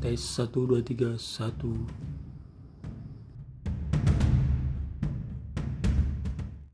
tes 1 2 3 1